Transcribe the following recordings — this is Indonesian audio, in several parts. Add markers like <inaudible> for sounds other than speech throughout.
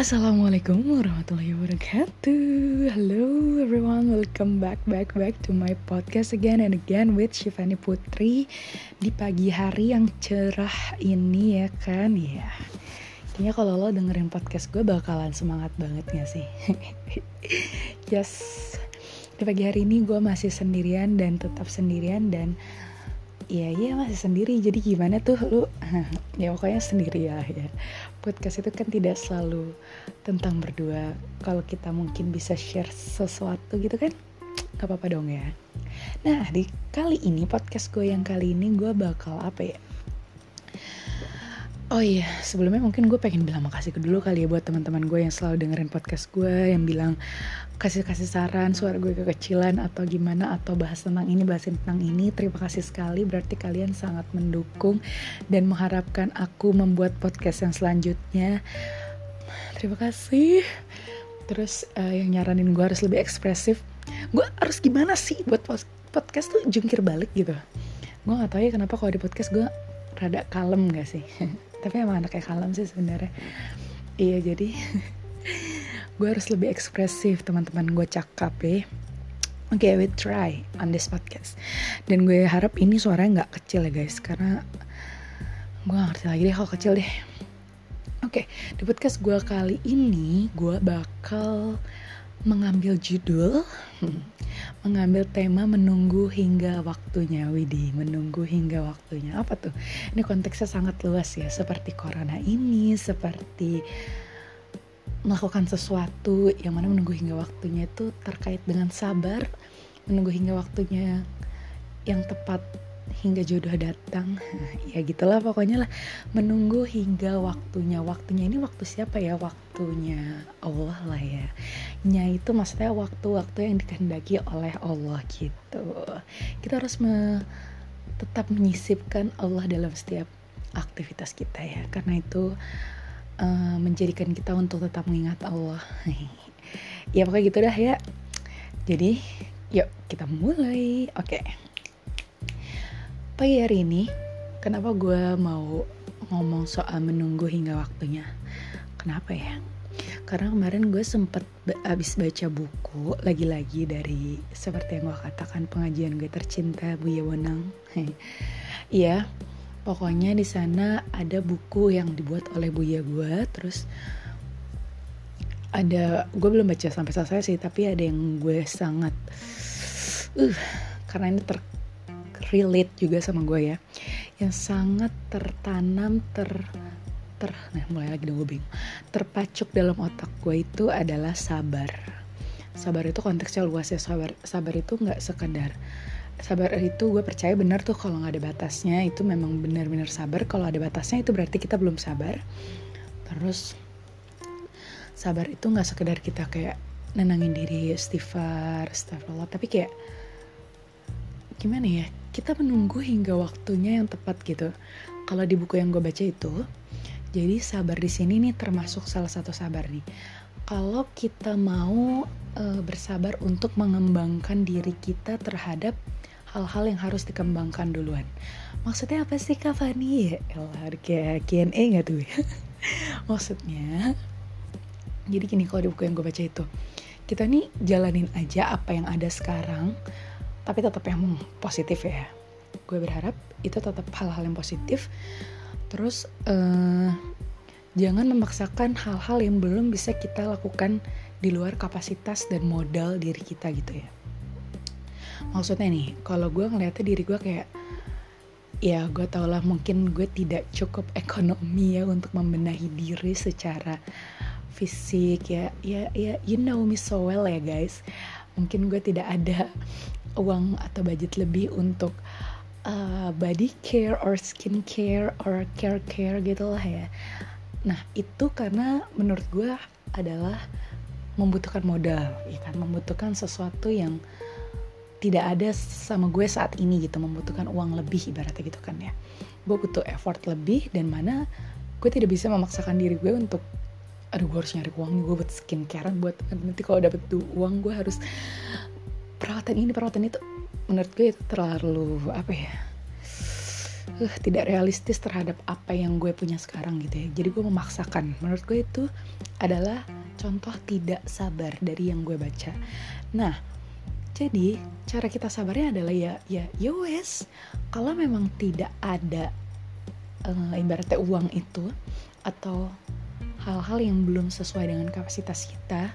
Assalamualaikum warahmatullahi wabarakatuh. Hello everyone, welcome back back back to my podcast again and again with Shivani Putri Di pagi hari yang cerah ini ya kan? Ya. Kayaknya kalau lo dengerin podcast gue bakalan semangat banget gak sih? <laughs> yes. Di pagi hari ini gue masih sendirian dan tetap sendirian dan Iya iya masih sendiri. Jadi gimana tuh lu? <laughs> Ya pokoknya sendiri ya ya podcast itu kan tidak selalu tentang berdua. Kalau kita mungkin bisa share sesuatu gitu kan gak apa-apa dong ya. Nah di kali ini podcast gue yang kali ini gue bakal apa ya Oh iya, sebelumnya mungkin gue pengen bilang makasih dulu kali ya buat teman-teman gue yang selalu dengerin podcast gue yang bilang kasih-kasih saran suara gue kekecilan atau gimana atau bahas tentang ini bahas tentang ini. Terima kasih sekali berarti kalian sangat mendukung dan mengharapkan aku membuat podcast yang selanjutnya. Terima kasih. Terus uh, yang nyaranin gue harus lebih ekspresif. Gue harus gimana sih buat podcast tuh jungkir balik gitu. Gue gak tahu ya kenapa kalau di podcast gue rada kalem gak sih <laughs> tapi emang anaknya kalem sih sebenarnya iya jadi <laughs> gue harus lebih ekspresif teman-teman gue cakap ya Oke, okay, we try on this podcast. Dan gue harap ini suaranya nggak kecil ya guys, karena gue gak ngerti lagi deh kalau kecil deh. Oke, okay, di podcast gue kali ini gue bakal mengambil judul mengambil tema menunggu hingga waktunya. Widi menunggu hingga waktunya. Apa tuh? Ini konteksnya sangat luas ya. Seperti corona ini seperti melakukan sesuatu yang mana menunggu hingga waktunya itu terkait dengan sabar menunggu hingga waktunya yang tepat hingga jodoh datang. Ya gitulah pokoknya lah. Menunggu hingga waktunya. Waktunya ini waktu siapa ya? Waktunya Allah lah ya. Nya itu maksudnya waktu-waktu yang dikehendaki oleh Allah gitu. Kita harus me tetap menyisipkan Allah dalam setiap aktivitas kita ya. Karena itu uh, menjadikan kita untuk tetap mengingat Allah. <laughs> Ya pokoknya gitu dah ya. Jadi yuk kita mulai. Oke. okay pagi hari ini kenapa gue mau ngomong soal menunggu hingga waktunya? Kenapa ya? Karena kemarin gue sempet abis baca buku lagi-lagi dari seperti yang gue katakan pengajian gue tercinta Bu Yawonang <laughs> iya pokoknya di sana ada buku yang dibuat oleh Bu Ya gue terus ada gue belum baca sampai selesai sih tapi ada yang gue sangat uh karena ini ter relate juga sama gue ya. Yang sangat tertanam ter ter nah mulai lagi dong gue bingung. Terpacuk dalam otak gue itu adalah sabar. Sabar itu konteksnya luas ya. Sabar sabar itu nggak sekedar sabar itu gue percaya benar tuh kalau nggak ada batasnya itu memang benar-benar sabar. Kalau ada batasnya itu berarti kita belum sabar. Terus sabar itu nggak sekedar kita kayak nenangin diri istighfar astagfirullah. Tapi kayak gimana ya kita menunggu hingga waktunya yang tepat gitu. Kalau di buku yang gue baca itu, jadi sabar di sini nih termasuk salah satu sabar nih. Kalau kita mau e, bersabar untuk mengembangkan diri kita terhadap hal-hal yang harus dikembangkan duluan. Maksudnya apa sih Kak Fani? Elah, kayak Q&A gak tuh? <laughs> Maksudnya, jadi gini kalau di buku yang gue baca itu, kita nih jalanin aja apa yang ada sekarang, tapi tetap yang positif ya. Gue berharap itu tetap hal-hal yang positif. Terus uh, jangan memaksakan hal-hal yang belum bisa kita lakukan di luar kapasitas dan modal diri kita gitu ya. Maksudnya nih kalau gue ngeliatnya diri gue kayak ya gue tau lah mungkin gue tidak cukup ekonomi ya untuk membenahi diri secara fisik ya. Ya ya you know me so well ya guys. Mungkin gue tidak ada uang atau budget lebih untuk uh, body care or skin care or care care gitu lah ya. Nah itu karena menurut gue adalah membutuhkan modal ya kan? Membutuhkan sesuatu yang tidak ada sama gue saat ini gitu membutuhkan uang lebih ibaratnya gitu kan ya. Gue butuh effort lebih dan mana gue tidak bisa memaksakan diri gue untuk aduh gue harus nyari uang gue buat skincare buat nanti kalau dapet uang gue harus perawatan ini perawatan itu menurut gue itu terlalu apa ya uh, tidak realistis terhadap apa yang gue punya sekarang gitu ya. Jadi gue memaksakan. Menurut gue itu adalah contoh tidak sabar dari yang gue baca. Nah jadi cara kita sabarnya adalah ya ya ya wes kalau memang tidak ada uh, ibaratnya uang itu atau hal-hal yang belum sesuai dengan kapasitas kita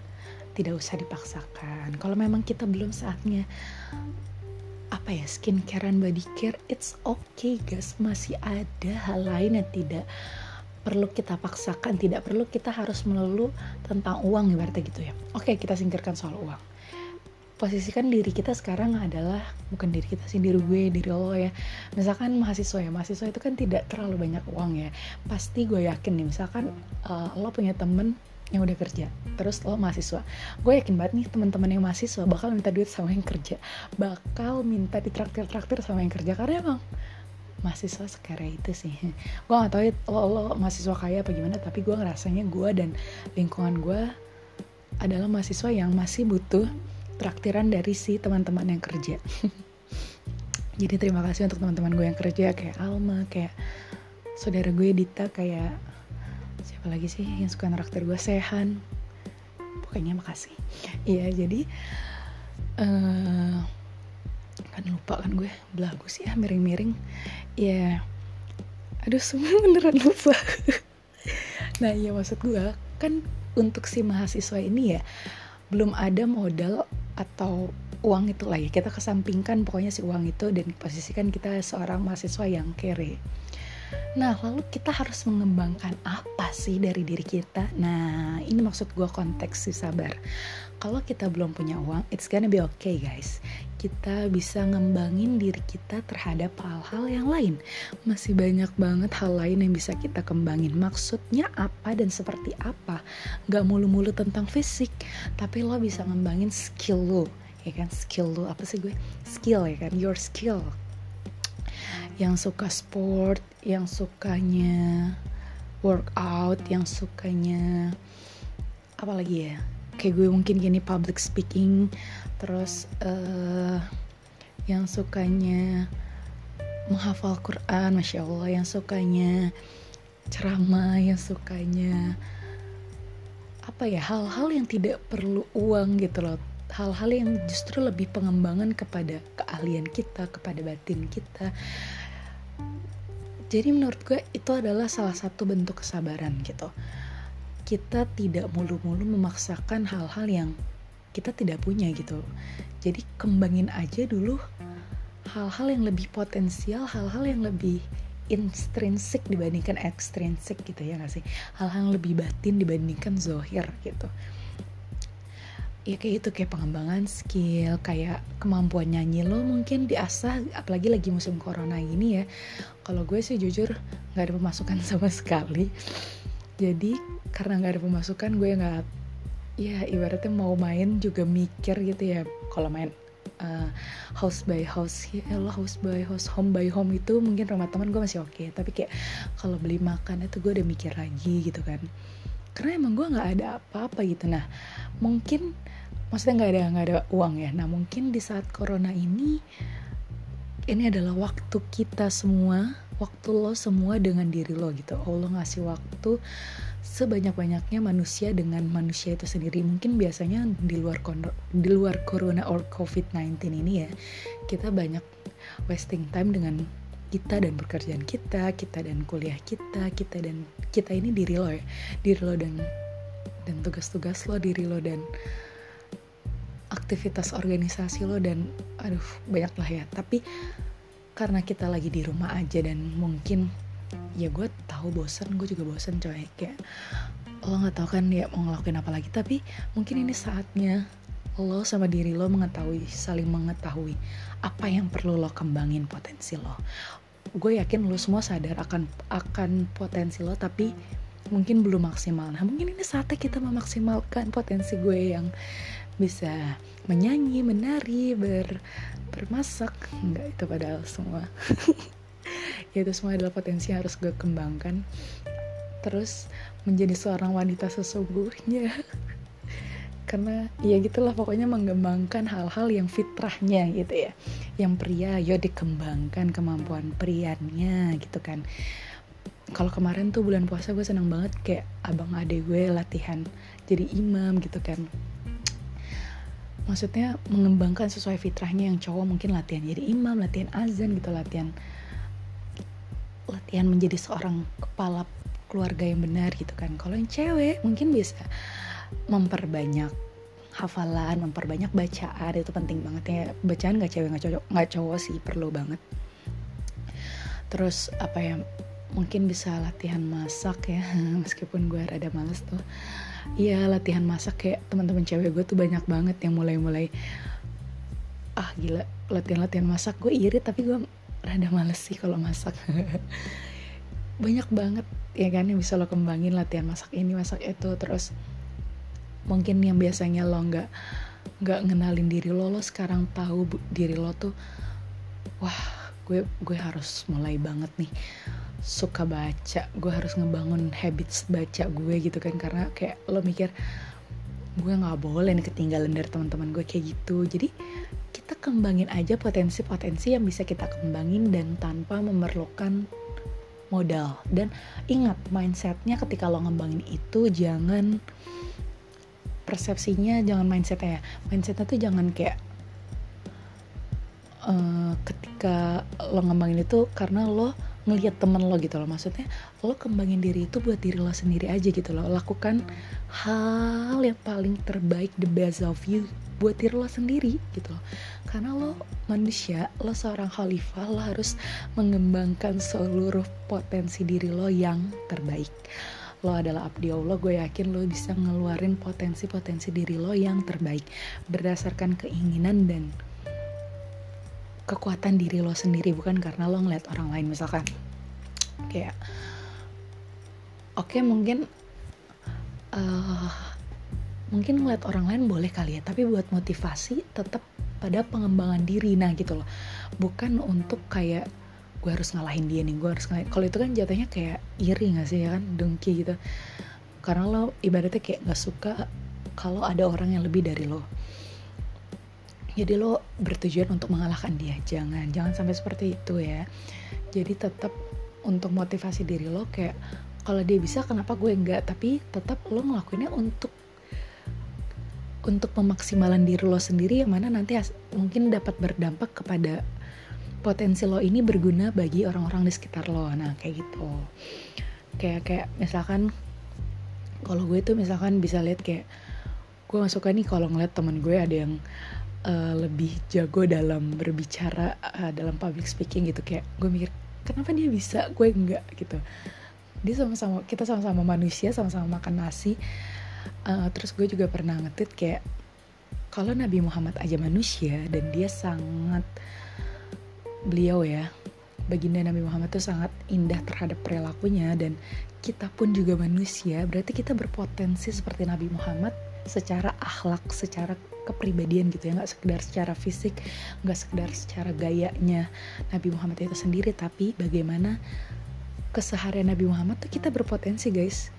tidak usah dipaksakan. Kalau memang kita belum saatnya apa ya skincare and body care it's okay guys. Masih ada hal lain yang tidak perlu kita paksakan tidak perlu kita harus melulu tentang uang ibaratnya gitu ya. Oke kita singkirkan soal uang. Posisikan diri kita sekarang adalah bukan diri kita sih diri gue diri lo ya. Misalkan mahasiswa ya mahasiswa itu kan tidak terlalu banyak uang ya. Pasti gue yakin nih misalkan uh, lo punya temen yang udah kerja. Terus lo mahasiswa. Gue yakin banget nih teman-teman yang mahasiswa bakal minta duit sama yang kerja. Bakal minta ditraktir-traktir sama yang kerja. Karena emang mahasiswa sekaya itu sih. <laughs> Gue gak tau ya lo, lo mahasiswa kaya apa gimana tapi gue ngerasanya gue dan lingkungan gue adalah mahasiswa yang masih butuh traktiran dari si teman-teman yang kerja. <laughs> Jadi terima kasih untuk teman-teman gue yang kerja kayak Alma kayak saudara gue Dita kayak siapa lagi sih yang suka nraktir gue Sehan. Pokoknya makasih. Iya jadi uh, kan lupa kan gue belagu sih ya miring-miring. Ya aduh semua <laughs> beneran lupa. Nah iya maksud gue kan untuk si mahasiswa ini ya belum ada modal atau uang itu lah ya. Kita kesampingkan pokoknya si uang itu dan posisikan kita seorang mahasiswa yang kere Nah, lalu kita harus mengembangkan apa sih dari diri kita? Nah, ini maksud gue konteks si sabar. Kalau kita belum punya uang, it's gonna be okay guys. Kita bisa ngembangin diri kita terhadap hal-hal yang lain. Masih banyak banget hal lain yang bisa kita kembangin. Maksudnya apa dan seperti apa? Gak mulu-mulu tentang fisik, tapi lo bisa ngembangin skill lo. Ya kan, skill lo apa sih gue? Skill ya kan, your skill yang suka sport, yang sukanya workout, yang sukanya apa lagi ya? Kayak gue mungkin gini public speaking, terus uh, yang sukanya menghafal Quran, masya Allah, yang sukanya ceramah, yang sukanya apa ya hal-hal yang tidak perlu uang gitu loh hal-hal yang justru lebih pengembangan kepada keahlian kita kepada batin kita. Jadi menurut gue itu adalah salah satu bentuk kesabaran gitu. Kita tidak mulu-mulu memaksakan hal-hal yang kita tidak punya gitu. Jadi kembangin aja dulu hal-hal yang lebih potensial hal-hal yang lebih intrinsik dibandingkan ekstrinsik gitu ya gak sih? Hal-hal yang lebih batin dibandingkan zohir gitu ya kayak itu kayak pengembangan skill kayak kemampuan nyanyi lo mungkin diasah apalagi lagi musim corona gini ya. Kalau gue sih jujur nggak ada pemasukan <laughs> sama sekali. Jadi karena nggak ada pemasukan gue nggak ya ibaratnya mau main juga mikir gitu ya. Kalau main uh, house by house ya lo house by house home by home itu mungkin rumah teman gue masih oke. Okay. tapi kayak kalau beli makan itu gue udah mikir lagi gitu kan. Karena emang gue nggak ada apa-apa gitu. Nah mungkin maksudnya nggak ada nggak ada uang ya. Nah mungkin di saat corona ini ini adalah waktu kita semua waktu lo semua dengan diri lo gitu. Allah ngasih waktu sebanyak-banyaknya manusia dengan manusia itu sendiri. Mungkin biasanya di luar di luar corona or covid-19 ini ya kita banyak wasting time dengan kita dan pekerjaan kita, kita dan kuliah kita, kita dan kita ini diri lo ya, diri lo dan dan tugas-tugas lo, diri lo dan aktivitas organisasi lo dan aduh banyak lah ya. Tapi karena kita lagi di rumah aja dan mungkin ya gue tahu bosan gue juga bosan coy. Kayak lo nggak tahu kan ya mau ngelakuin apa lagi. Tapi mungkin ini saatnya lo sama diri lo mengetahui saling mengetahui apa yang perlu lo kembangin potensi lo. Gue yakin lo semua sadar akan akan potensi lo tapi mungkin belum maksimal. Nah mungkin ini saatnya kita memaksimalkan potensi gue yang bisa menyanyi, menari, ber bermasak, enggak itu padahal semua. <laughs> ya itu semua adalah potensi yang harus gue kembangkan. Terus menjadi seorang wanita sesungguhnya. <laughs> Karena ya gitulah pokoknya mengembangkan hal-hal yang fitrahnya gitu ya. yang pria yo dikembangkan kemampuan prianya gitu kan kalau kemarin tuh bulan puasa gue seneng banget kayak abang adek gue latihan jadi imam gitu kan maksudnya mengembangkan sesuai fitrahnya yang cowok mungkin latihan jadi imam latihan azan gitu latihan latihan menjadi seorang kepala keluarga yang benar gitu kan. Kalau yang cewek mungkin bisa memperbanyak hafalan memperbanyak bacaan itu penting banget ya. Bacaan gak cewek gak cowok nggak cowok sih perlu banget. Terus apa ya mungkin bisa latihan masak ya <laughs> meskipun gue rada males tuh iya latihan masak kayak teman-teman cewek gue tuh banyak banget yang mulai-mulai ah gila latihan-latihan masak. Gue iri tapi gue rada males sih kalau masak. <laughs> Banyak banget ya kan yang bisa lo kembangin latihan masak ini masak itu. Terus mungkin yang biasanya lo nggak nggak ngenalin diri lo lo sekarang tahu diri lo tuh wah gue gue harus mulai banget nih suka baca gue harus ngebangun habits baca gue gitu kan karena kayak lo mikir gue nggak boleh nih ketinggalan dari teman-teman gue kayak gitu. Jadi kita kembangin aja potensi-potensi yang bisa kita kembangin dan tanpa memerlukan modal. Dan ingat mindsetnya ketika lo ngembangin itu jangan persepsinya jangan mindsetnya ya. Mindsetnya tuh jangan kayak uh, ketika lo ngembangin itu karena lo ngelihat temen lo gitu loh. Maksudnya lo kembangin diri itu buat diri lo sendiri aja gitu loh. Lakukan hal yang paling terbaik the best of you buat diri lo sendiri gitu loh. Karena lo manusia lo seorang khalifah lo harus mengembangkan seluruh potensi diri lo yang terbaik. Lo adalah abdi Allah gue yakin lo bisa ngeluarin potensi-potensi diri lo yang terbaik. Berdasarkan keinginan dan kekuatan diri lo sendiri bukan karena lo ngeliat orang lain. Misalkan kayak oke okay, mungkin uh, mungkin ngeliat orang lain boleh kali ya tapi buat motivasi tetap pada pengembangan diri. Nah gitu loh. Bukan untuk kayak gue harus ngalahin dia nih gue harus ngalahin kalau itu kan jatuhnya kayak iri gak sih ya kan? Dengki gitu. Karena lo ibaratnya kayak gak suka kalau ada orang yang lebih dari lo jadi lo bertujuan untuk mengalahkan dia. Jangan jangan sampai seperti itu ya. Jadi tetap untuk motivasi diri lo kayak kalau dia bisa kenapa gue enggak? Tapi tetap lo ngelakuinnya untuk untuk pemaksimalan diri lo sendiri yang mana nanti mungkin dapat berdampak kepada potensi lo ini berguna bagi orang-orang di sekitar lo. Nah kayak gitu. Kayak kayak misalkan kalau gue tuh misalkan bisa lihat kayak gue gak suka nih kalau ngeliat temen gue ada yang uh, lebih jago dalam berbicara uh, dalam public speaking gitu. Kayak gue mikir kenapa dia bisa? Gue enggak gitu. Dia sama-sama kita sama-sama manusia sama-sama makan nasi. Uh, terus gue juga pernah ngetit kayak kalau Nabi Muhammad aja manusia dan dia sangat beliau ya baginda Nabi Muhammad itu sangat indah terhadap perilakunya dan kita pun juga manusia berarti kita berpotensi seperti Nabi Muhammad secara akhlak secara kepribadian gitu ya. Nggak sekedar secara fisik nggak sekedar secara gayanya Nabi Muhammad itu sendiri tapi bagaimana keseharian Nabi Muhammad tuh kita berpotensi guys.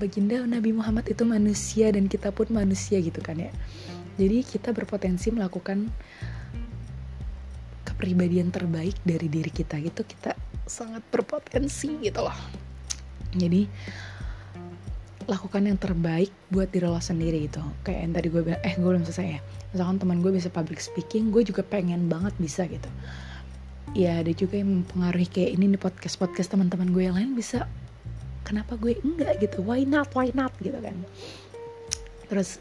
Baginda Nabi Muhammad itu manusia dan kita pun manusia gitu kan ya. Jadi kita berpotensi melakukan kepribadian terbaik dari diri kita gitu kita sangat berpotensi gitu loh. Jadi lakukan yang terbaik buat diri lo sendiri itu kayak yang tadi gue bilang eh gue belum selesai ya. Misalkan teman gue bisa public speaking gue juga pengen banget bisa gitu. Ya ada juga yang mempengaruhi kayak ini nih podcast podcast teman-teman gue yang lain bisa kenapa gue enggak gitu? Why not? Why not? Gitu kan. Terus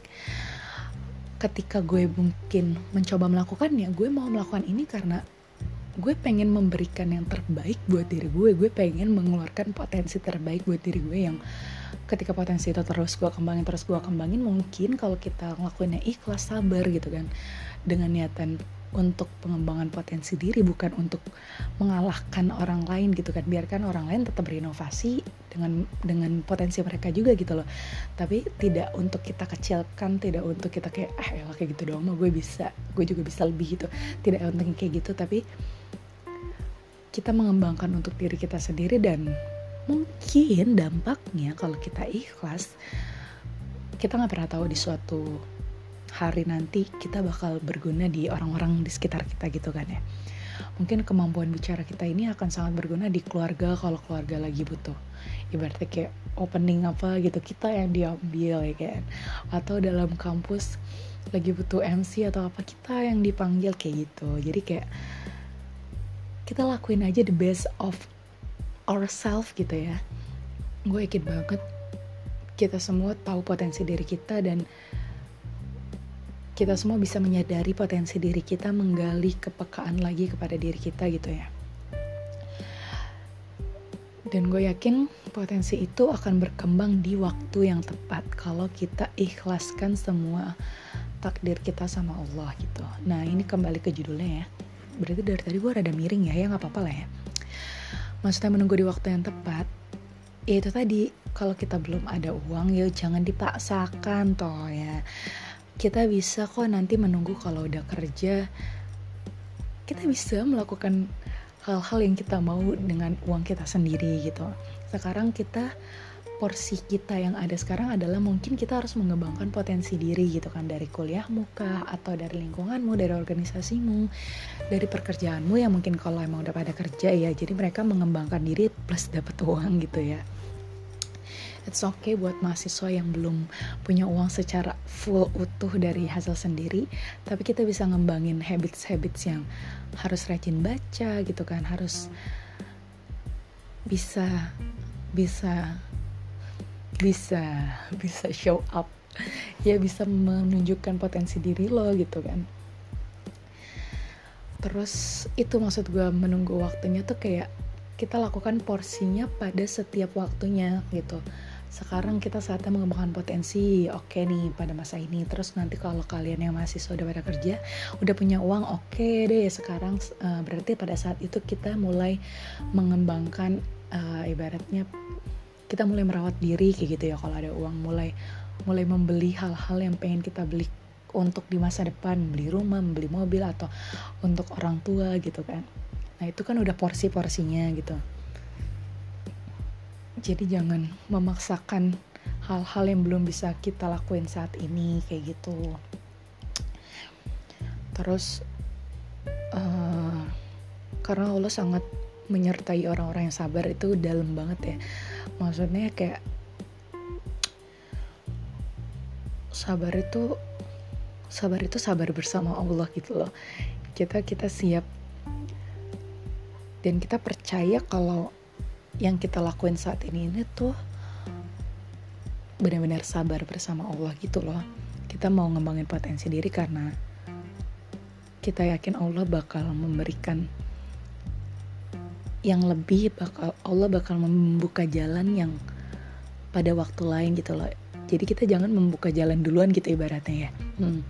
ketika gue mungkin mencoba melakukannya gue mau melakukan ini karena gue pengen memberikan yang terbaik buat diri gue. Gue pengen mengeluarkan potensi terbaik buat diri gue yang ketika potensi itu terus gue kembangin terus gue kembangin mungkin kalau kita ngelakuinnya ikhlas sabar gitu kan. Dengan niatan untuk pengembangan potensi diri bukan untuk mengalahkan orang lain gitu kan. Biarkan orang lain tetap berinovasi dengan dengan potensi mereka juga gitu loh. Tapi tidak untuk kita kecilkan tidak untuk kita kayak ah ya kayak gitu doang mah gue bisa gue juga bisa lebih gitu. Tidak untuk kayak gitu tapi kita mengembangkan untuk diri kita sendiri dan mungkin dampaknya kalau kita ikhlas kita nggak pernah tahu di suatu hari nanti kita bakal berguna di orang-orang di sekitar kita gitu kan ya. Mungkin kemampuan bicara kita ini akan sangat berguna di keluarga kalau keluarga lagi butuh. Ibaratnya kayak opening apa gitu kita yang diambil ya kan. Atau dalam kampus lagi butuh MC atau apa kita yang dipanggil kayak gitu. Jadi kayak kita lakuin aja the best of ourselves gitu ya. Gue yakin banget kita semua tahu potensi diri kita dan kita semua bisa menyadari potensi diri kita menggali kepekaan lagi kepada diri kita gitu ya. Dan gue yakin potensi itu akan berkembang di waktu yang tepat kalau kita ikhlaskan semua takdir kita sama Allah gitu. Nah ini kembali ke judulnya ya berarti dari tadi gue rada miring ya ya nggak apa-apa lah ya. Maksudnya menunggu di waktu yang tepat ya itu tadi kalau kita belum ada uang ya jangan dipaksakan toh ya. Kita bisa kok nanti menunggu kalau udah kerja kita bisa melakukan hal-hal yang kita mau dengan uang kita sendiri gitu. Sekarang kita porsi kita yang ada sekarang adalah mungkin kita harus mengembangkan potensi diri gitu kan dari kuliahmu kah atau dari lingkunganmu dari organisasimu dari pekerjaanmu yang mungkin kalau emang udah pada kerja ya jadi mereka mengembangkan diri plus dapat <laughs> uang gitu ya. It's okay buat mahasiswa yang belum punya uang secara full utuh dari hasil sendiri tapi kita bisa ngembangin habits-habits yang harus rajin baca gitu kan harus bisa bisa bisa bisa show up. Ya bisa menunjukkan potensi diri lo gitu kan. Terus itu maksud gue menunggu waktunya tuh kayak kita lakukan porsinya pada setiap waktunya gitu. Sekarang kita saatnya mengembangkan potensi. Oke okay nih pada masa ini. Terus nanti kalau kalian yang masih sudah pada kerja udah punya uang oke okay deh. Sekarang uh, berarti pada saat itu kita mulai mengembangkan uh, ibaratnya kita mulai merawat diri kayak gitu ya kalau ada uang mulai mulai membeli hal-hal yang pengen kita beli untuk di masa depan beli rumah beli mobil atau untuk orang tua gitu kan. Nah itu kan udah porsi-porsinya gitu. Jadi jangan memaksakan hal-hal yang belum bisa kita lakuin saat ini kayak gitu. Terus uh, karena Allah sangat menyertai orang-orang yang sabar itu dalam banget ya maksudnya kayak sabar itu sabar itu sabar bersama Allah gitu loh. Kita kita siap. Dan kita percaya kalau yang kita lakuin saat ini ini tuh benar-benar sabar bersama Allah gitu loh. Kita mau ngembangin potensi diri karena kita yakin Allah bakal memberikan yang lebih bakal Allah bakal membuka jalan yang pada waktu lain gitu loh. Jadi kita jangan membuka jalan duluan gitu ibaratnya ya. Hmm.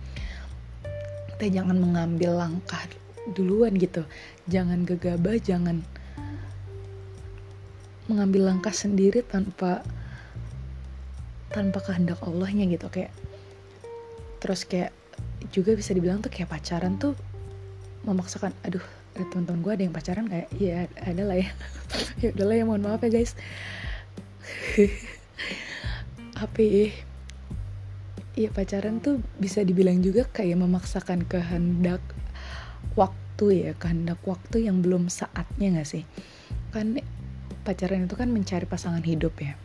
kita jangan mengambil langkah duluan gitu. Jangan gegabah jangan mengambil langkah sendiri tanpa tanpa kehendak Allahnya gitu. Kayak terus kayak juga bisa dibilang tuh kayak pacaran tuh memaksakan aduh teman-teman gue ada yang pacaran kayak iya ada lah ya. <laughs> Ya udahlah ya mohon maaf ya guys. <laughs> Apa ya? Iya pacaran tuh bisa dibilang juga kayak memaksakan kehendak waktu ya kehendak waktu yang belum saatnya gak sih? Kan pacaran itu kan mencari pasangan hidup ya.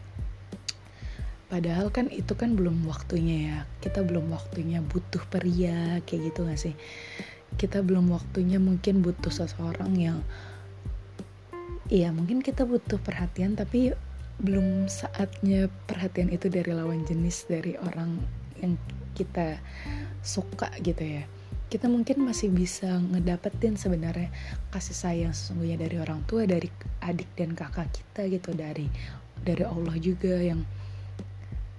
Padahal kan itu kan belum waktunya ya. Kita belum waktunya butuh pria kayak gitu gak sih kita belum waktunya mungkin butuh seseorang yang Iya mungkin kita butuh perhatian tapi belum saatnya perhatian itu dari lawan jenis dari orang yang kita suka gitu ya. Kita mungkin masih bisa ngedapetin sebenarnya kasih sayang sesungguhnya dari orang tua dari adik dan kakak kita gitu dari dari Allah juga yang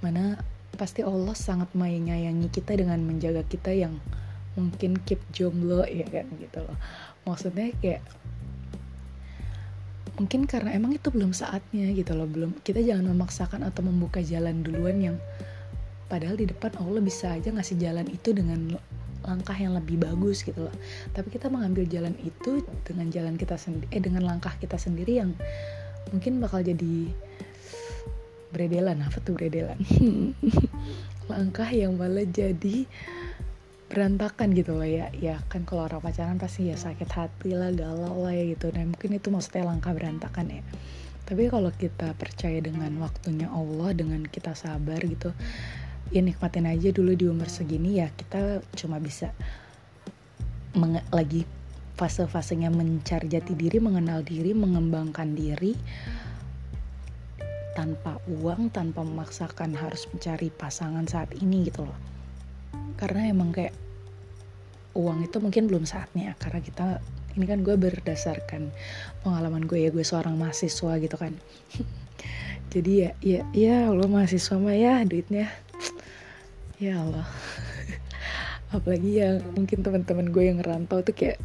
mana pasti Allah sangat menyayangi kita dengan menjaga kita yang mungkin keep jomblo ya kan gitu loh. Maksudnya kayak mungkin karena emang itu belum saatnya gitu loh. Belum kita jangan memaksakan atau membuka jalan duluan yang padahal di depan Allah bisa aja ngasih jalan itu dengan langkah yang lebih bagus gitu loh. Tapi kita mengambil jalan itu dengan jalan kita sendiri eh dengan langkah kita sendiri yang mungkin bakal jadi beredelan apa tuh beredelan <laughs> langkah yang malah jadi berantakan gitu loh ya. Ya kan kalau orang pacaran pasti ya sakit hati lah galau lah ya gitu. Dan mungkin itu maksudnya langkah berantakan ya. Tapi kalau kita percaya dengan waktunya Allah dengan kita sabar gitu ya nikmatin aja dulu di umur segini ya kita cuma bisa lagi fase-fasenya mencari jati diri mengenal diri mengembangkan diri tanpa uang tanpa memaksakan harus mencari pasangan saat ini gitu loh karena emang kayak uang itu mungkin belum saatnya karena kita ini kan gue berdasarkan pengalaman gue ya gue seorang mahasiswa gitu kan. <laughs> Jadi ya ya ya lo mahasiswa mah ya duitnya. Ya Allah. <laughs> Apalagi yang mungkin teman-teman gue yang ngerantau tuh kayak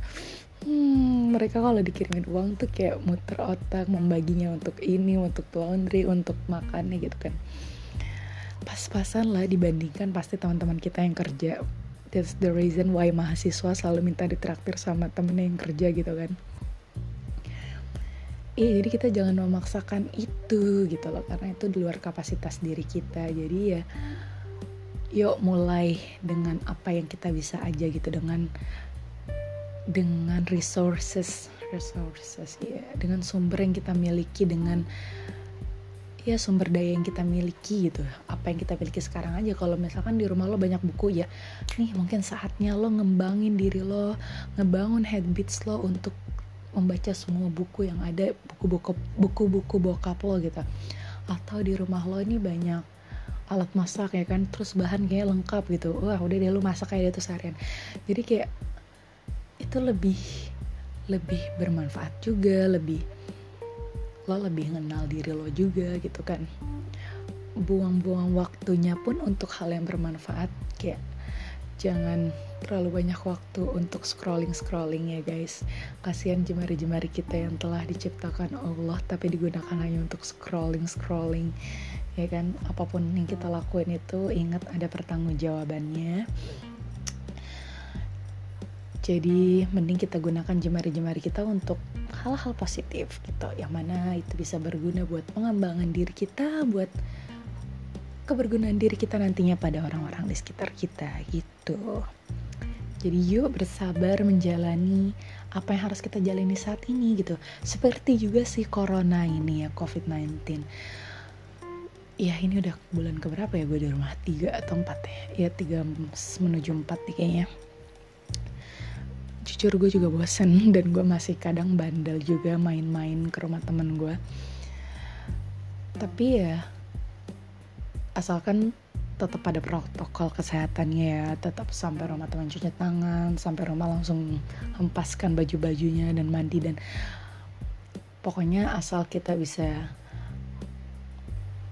hmm, mereka kalau dikirimin uang tuh kayak muter otak membaginya untuk ini untuk laundry untuk makannya gitu kan pas-pasan lah dibandingkan pasti teman-teman kita yang kerja. That's the reason why mahasiswa selalu minta ditraktir sama temennya yang kerja gitu kan. Iya, jadi kita jangan memaksakan itu gitu loh karena itu di luar kapasitas diri kita. Jadi ya yuk mulai dengan apa yang kita bisa aja gitu dengan dengan resources resources ya dengan sumber yang kita miliki dengan ya sumber daya yang kita miliki gitu. Apa yang kita miliki sekarang aja. Kalau misalkan di rumah lo banyak buku ya nih mungkin saatnya lo ngembangin diri lo ngebangun habits lo untuk membaca semua buku yang ada buku-buku buku-buku bokap lo gitu. Atau di rumah lo ini banyak alat masak ya kan. Terus bahan kayak lengkap gitu. Wah udah deh lo masak kayak itu seharian. Jadi kayak itu lebih lebih bermanfaat juga lebih lo lebih kenal diri lo juga gitu kan. Buang-buang waktunya pun untuk hal yang bermanfaat kayak jangan terlalu banyak waktu untuk scrolling scrolling ya guys. Kasihan jemari-jemari kita yang telah diciptakan Allah tapi digunakan hanya untuk scrolling scrolling ya kan? Apa pun yang kita lakuin itu ingat ada pertanggungjawabannya. Jadi mending kita gunakan jemari-jemari kita untuk hal-hal positif gitu yang mana itu bisa berguna buat pengembangan diri kita buat kebergunaan diri kita nantinya pada orang-orang di sekitar kita gitu. Jadi yuk bersabar menjalani apa yang harus kita jalani saat ini gitu. Seperti juga si corona ini ya covid-19 ya ini udah bulan keberapa ya? Gue di rumah tiga atau empat ya? Ya tiga menuju empat nih kayaknya jujur gue juga bosen <laughs> dan gue masih kadang bandel juga main-main ke rumah temen gue tapi ya asalkan tetap ada protokol kesehatannya ya. Tetap sampai rumah teman cuci tangan sampai rumah langsung hempaskan baju-bajunya dan mandi dan pokoknya asal kita bisa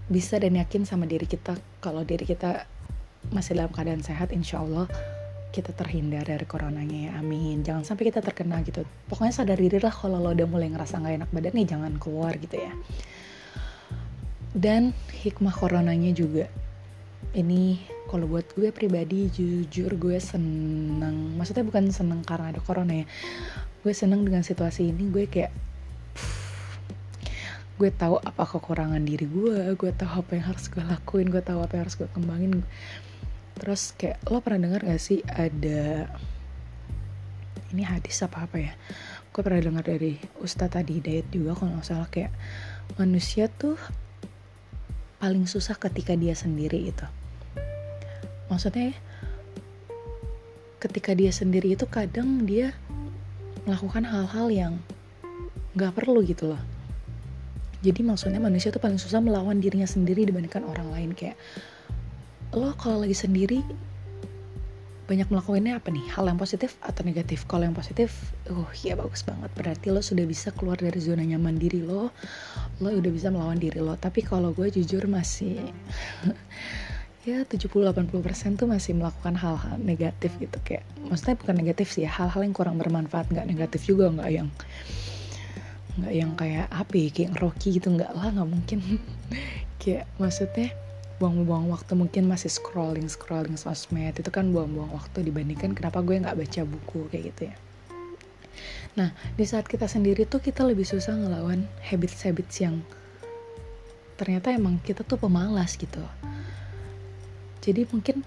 bisa dan yakin sama diri kita kalau diri kita masih dalam keadaan sehat insya Allah kita terhindar dari coronanya ya amin. Jangan sampai kita terkena gitu. Pokoknya sadar diri lah kalau lo udah mulai ngerasa nggak enak badan nih jangan keluar gitu ya. Dan hikmah coronanya juga. Ini kalau buat gue pribadi jujur gue seneng. Maksudnya bukan seneng karena ada corona ya. Gue seneng dengan situasi ini gue kayak gue tahu apa kekurangan diri gue gue tahu apa yang harus gue lakuin gue tahu apa yang harus gue kembangin terus kayak lo pernah dengar gak sih ada ini hadis apa apa ya? Gue pernah dengar dari Ustadz tadi Hidayat juga kalau nggak salah kayak manusia tuh paling susah ketika dia sendiri itu maksudnya ketika dia sendiri itu kadang dia melakukan hal-hal yang nggak perlu gitu loh. Jadi maksudnya manusia tuh paling susah melawan dirinya sendiri dibandingkan orang lain kayak lo kalau lagi sendiri banyak melakukannya apa nih? Hal yang positif atau negatif? Kalau yang positif uh ya bagus banget. Berarti lo sudah bisa keluar dari zona nyaman diri lo. Lo udah bisa melawan diri lo. Tapi kalau gue jujur masih <laughs> ya 70-80% tuh masih melakukan hal-hal negatif gitu. Kayak maksudnya bukan negatif sih ya hal-hal yang kurang bermanfaat. Nggak negatif juga nggak yang nggak yang kayak ya kayak Rocky gitu. Nggak lah nggak mungkin. <laughs> Kayak maksudnya buang-buang waktu mungkin masih scrolling scrolling sosmed itu kan buang-buang waktu dibandingkan kenapa gue nggak baca buku kayak gitu ya. Nah di saat kita sendiri tuh kita lebih susah ngelawan habits-habits yang ternyata emang kita tuh pemalas gitu. Jadi mungkin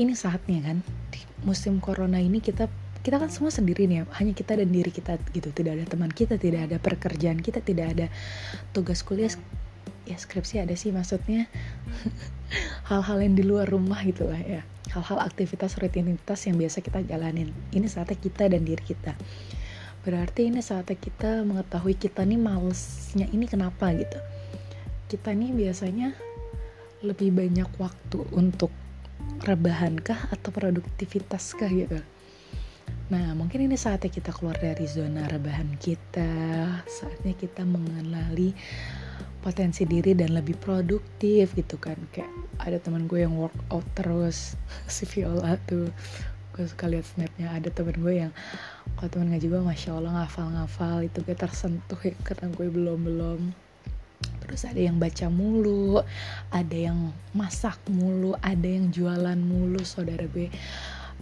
ini saatnya kan di musim corona ini kita kita kan semua sendiri nih ya hanya kita dan diri kita gitu. Tidak ada teman kita tidak ada pekerjaan kita tidak ada tugas kuliah ya skripsi ada sih maksudnya. <laughs> Hal-hal yang di luar rumah gitu lah ya. Hal-hal aktivitas rutinitas yang biasa kita jalanin. Ini saatnya kita dan diri kita. Berarti ini saatnya kita mengetahui kita nih malesnya ini kenapa gitu. Kita nih biasanya lebih banyak waktu untuk rebahankah atau produktivitas kah gitu. Nah, mungkin ini saatnya kita keluar dari zona rebahan kita, saatnya kita mengenali potensi diri dan lebih produktif gitu kan. Kayak ada teman gue yang workout terus, <laughs> si Viola tuh. Gue suka lihat snapnya, ada teman gue yang kalau teman ngaji gue Masya Allah ngafal-ngafal itu gue tersentuh ya karena gue belum-belum terus ada yang baca mulu ada yang masak mulu ada yang jualan mulu saudara gue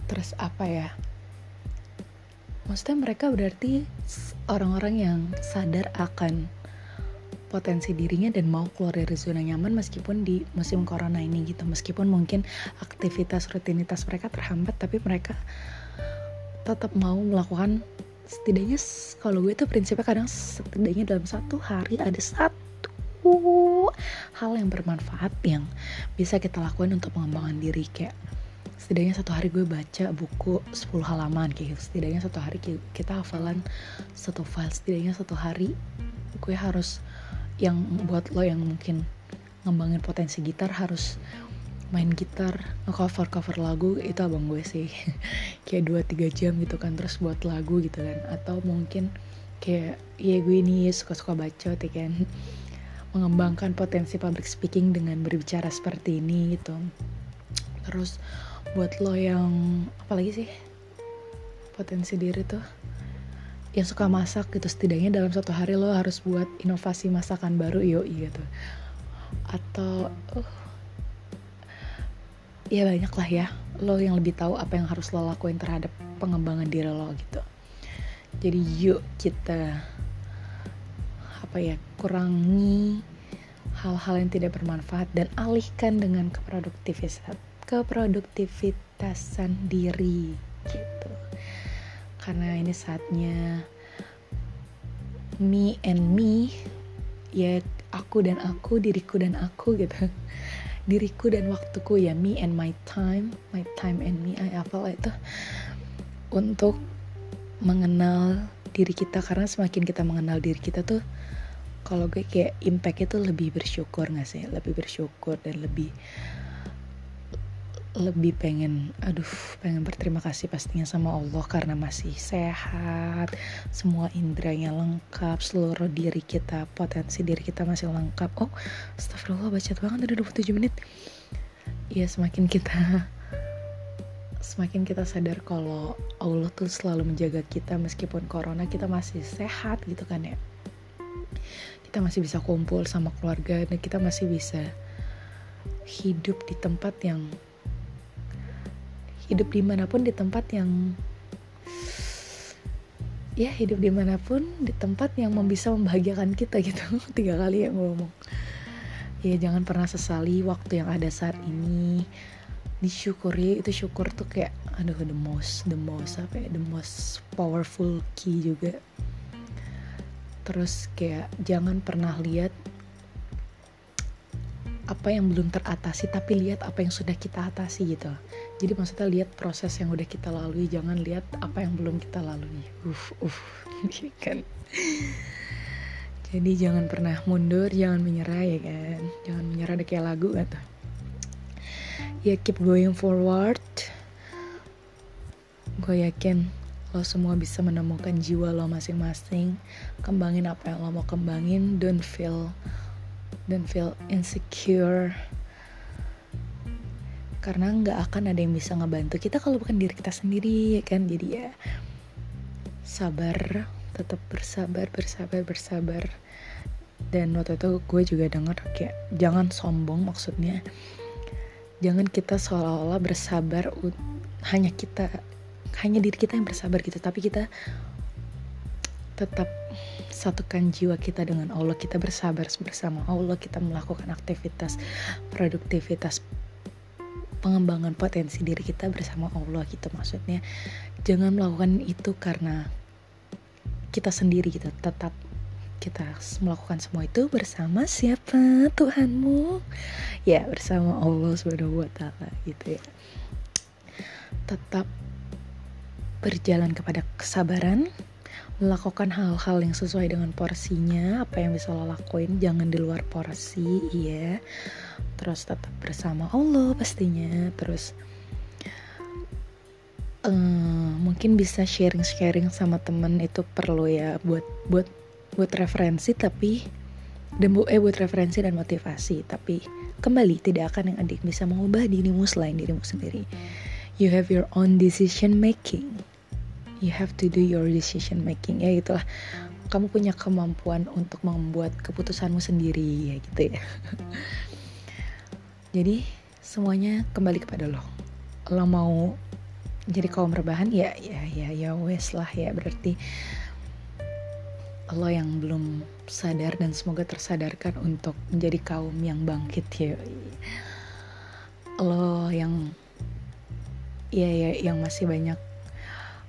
terus apa ya maksudnya mereka berarti orang-orang yang sadar akan potensi dirinya dan mau keluar dari zona nyaman meskipun di musim corona ini gitu. Meskipun mungkin aktivitas rutinitas mereka terhambat tapi mereka tetap mau melakukan setidaknya kalau gue tuh prinsipnya kadang setidaknya dalam satu hari ada satu hal yang bermanfaat yang bisa kita lakukan untuk mengembangkan diri. Kayak setidaknya satu hari gue baca buku 10 halaman kayak gitu. Setidaknya satu hari kita hafalan satu file. Setidaknya satu hari gue harus yang buat lo yang mungkin ngembangin potensi gitar harus main gitar nge-cover cover lagu itu abang gue sih. <laughs> Kayak 2-3 jam gitu kan terus buat lagu gitu kan. Atau mungkin kayak ya gue ini suka-suka baca ya kan. <laughs> Mengembangkan potensi public speaking dengan berbicara seperti ini gitu. Terus buat lo yang apalagi sih potensi diri tuh yang suka masak gitu. Setidaknya dalam satu hari lo harus buat inovasi masakan baru yo gitu. Atau uh, ya banyak lah ya lo yang lebih tahu apa yang harus lo lakuin terhadap pengembangan diri lo gitu. Jadi yuk kita apa ya kurangi hal-hal yang tidak bermanfaat dan alihkan dengan keproduktivitasan keproduktivitasan diri gitu karena ini saatnya me and me ya aku dan aku diriku dan aku gitu. Diriku dan waktuku ya me and my time my time and me I apa itu. Untuk mengenal diri kita karena semakin kita mengenal diri kita tuh kalau gue kayak impact itu lebih bersyukur gak sih? Lebih bersyukur dan lebih lebih pengen aduh pengen berterima kasih pastinya sama Allah karena masih sehat semua indranya lengkap seluruh diri kita potensi diri kita masih lengkap. Oh astagfirullah baca banget udah 27 menit. Ya semakin kita semakin kita sadar kalau Allah tuh selalu menjaga kita meskipun corona kita masih sehat gitu kan ya. Kita masih bisa kumpul sama keluarga dan kita masih bisa hidup di tempat yang hidup di mana pun di tempat yang ya hidup di mana pun di tempat yang bisa membahagiakan kita gitu. <laughs> Tiga kali ya ngomong. Ya jangan pernah sesali waktu yang ada saat ini. Disyukuri itu syukur tuh kayak aduh the most the most apa ya the most powerful key juga. Terus kayak jangan pernah lihat apa yang belum teratasi tapi lihat apa yang sudah kita atasi gitu jadi maksudnya lihat proses yang udah kita lalui jangan lihat apa yang belum kita lalui. Uff uff kan. Jadi jangan pernah mundur jangan menyerah ya kan. Jangan menyerah deh kayak lagu gitu ya keep going forward. Gue yakin lo semua bisa menemukan jiwa lo masing-masing. Kembangin apa yang lo mau kembangin. Don't feel dan feel insecure karena nggak akan ada yang bisa ngebantu kita kalau bukan diri kita sendiri ya kan? Jadi ya sabar tetap bersabar bersabar bersabar. Dan waktu itu gue juga denger kayak jangan sombong maksudnya. Jangan kita seolah-olah bersabar hanya kita hanya diri kita yang bersabar gitu. Tapi kita tetap satukan jiwa kita dengan Allah. Kita bersabar bersama Allah kita melakukan aktivitas produktivitas pengembangan potensi diri kita bersama Allah gitu. Maksudnya jangan melakukan itu karena kita sendiri gitu. Tetap kita melakukan semua itu bersama siapa? Tuhanmu. Ya bersama Allah subhanahu wa taala gitu ya. Tetap berjalan kepada kesabaran melakukan hal-hal yang sesuai dengan porsinya apa yang bisa lo lakuin jangan di luar porsi iya terus tetap bersama Allah pastinya. Terus uh, mungkin bisa sharing-sharing sama temen itu perlu ya buat buat buat referensi tapi dan bu eh buat referensi dan motivasi. Tapi kembali tidak akan yang adik bisa mengubah dirimu selain dirimu sendiri. You have your own decision making. You have to do your decision making. Ya itulah. Kamu punya kemampuan untuk membuat keputusanmu sendiri ya gitu ya <laughs> jadi semuanya kembali kepada lo. Lo mau jadi kaum rebahan? Ya ya ya ya wes lah ya. Berarti lo yang belum sadar dan semoga tersadarkan untuk menjadi kaum yang bangkit ya. Lo yang ya ya yang masih banyak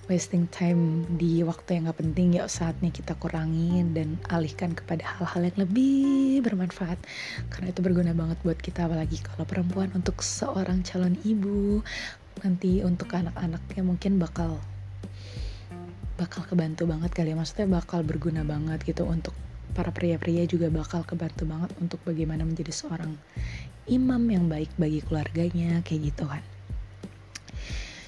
wasting time di waktu yang gak penting ya saatnya kita kurangin dan alihkan kepada hal-hal yang lebih bermanfaat. Karena itu berguna banget buat kita apalagi kalau perempuan untuk seorang calon ibu. Nanti untuk anak-anaknya mungkin bakal bakal kebantu banget kali ya. Maksudnya bakal berguna banget gitu untuk para pria-pria juga bakal kebantu banget untuk bagaimana menjadi seorang imam yang baik bagi keluarganya kayak gitu kan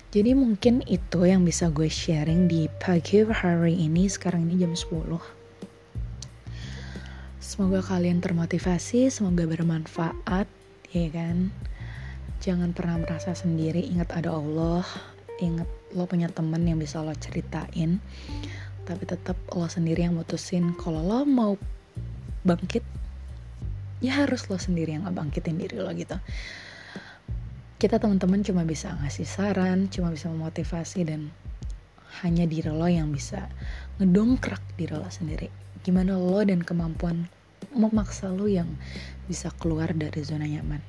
jadi mungkin itu yang bisa gue sharing di pagi hari ini sekarang ini jam 10 semoga kalian termotivasi semoga bermanfaat ya kan? Jangan pernah merasa sendiri ingat ada Allah inget lo punya temen yang bisa lo ceritain tapi tetap lo sendiri yang mutusin. Kalau lo mau bangkit ya harus lo sendiri yang bangkitin diri lo gitu kita teman-teman cuma bisa ngasih saran cuma bisa memotivasi dan hanya diri lo yang bisa ngedongkrak diri lo sendiri. Gimana lo dan kemampuan memaksa lo yang bisa keluar dari zona nyaman.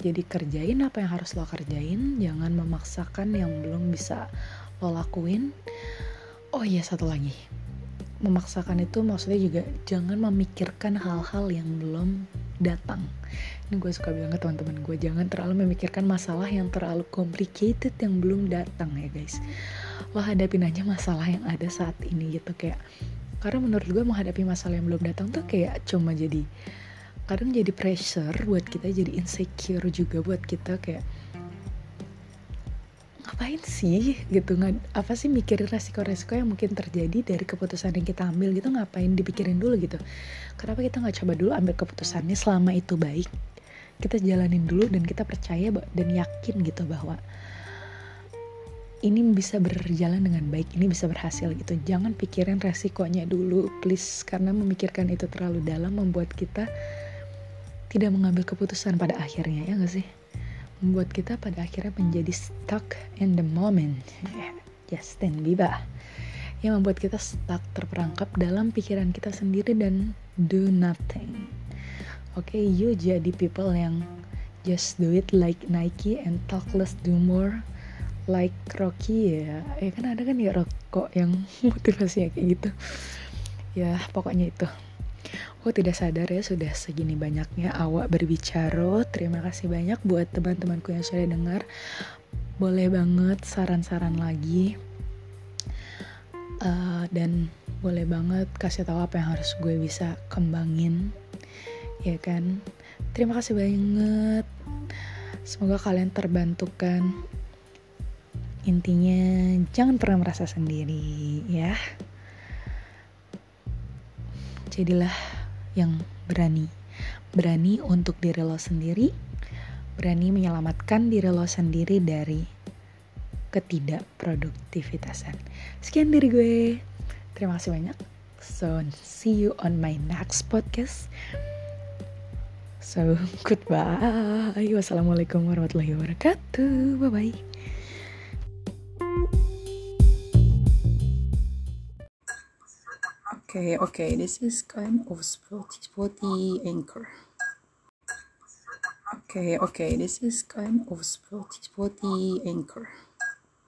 Jadi kerjain apa yang harus lo kerjain jangan memaksakan yang belum bisa lo lakuin. Oh iya satu lagi. Memaksakan itu maksudnya juga jangan memikirkan hal-hal yang belum datang ini gue suka bilang ke teman-teman gue jangan terlalu memikirkan masalah yang terlalu complicated yang belum datang ya guys. Lo hadapin aja masalah yang ada saat ini gitu kayak karena menurut gue menghadapi masalah yang belum datang tuh kayak cuma jadi kadang jadi pressure buat kita jadi insecure juga buat kita kayak ngapain sih? Gitu. Nggak apa sih mikirin resiko-resiko yang mungkin terjadi dari keputusan yang kita ambil gitu. Ngapain dipikirin dulu gitu. Kenapa kita nggak coba dulu ambil keputusannya selama itu baik? Kita jalanin dulu dan kita percaya dan yakin gitu bahwa ini bisa berjalan dengan baik ini bisa berhasil gitu. Jangan pikirin resikonya dulu please. Karena memikirkan itu terlalu dalam membuat kita tidak mengambil keputusan pada akhirnya ya gak sih membuat kita pada akhirnya menjadi stuck in the moment. Justin Bieber. Yang membuat kita stuck terperangkap dalam pikiran kita sendiri dan do nothing. Oke okay, you jadi people yang just do it like Nike and talk less do more like Rocky ya. Ya kan ada kan ya rokok yang <laughs> motivasinya kayak gitu. Ya pokoknya itu Aku tidak sadar ya sudah segini banyaknya awak berbicara. Terima kasih banyak buat teman-temanku yang sudah dengar. Boleh banget saran-saran lagi. Uh, dan boleh banget kasih tahu apa yang harus gue bisa kembangin. Ya kan? Terima kasih banget. Semoga kalian terbantukan. Intinya jangan pernah merasa sendiri ya. Jadilah yang berani. Berani untuk diri lo sendiri, berani menyelamatkan diri lo sendiri dari ketidakproduktivitasan. Sekian dari gue. Terima kasih banyak. So, see you on my next podcast. So, <laughs> goodbye. Wassalamualaikum warahmatullahi wabarakatuh. Bye-bye. Okay, okay, this is kind of spotty, spotty anchor. Okay. okay. This is kind of spotty, spotty anchor.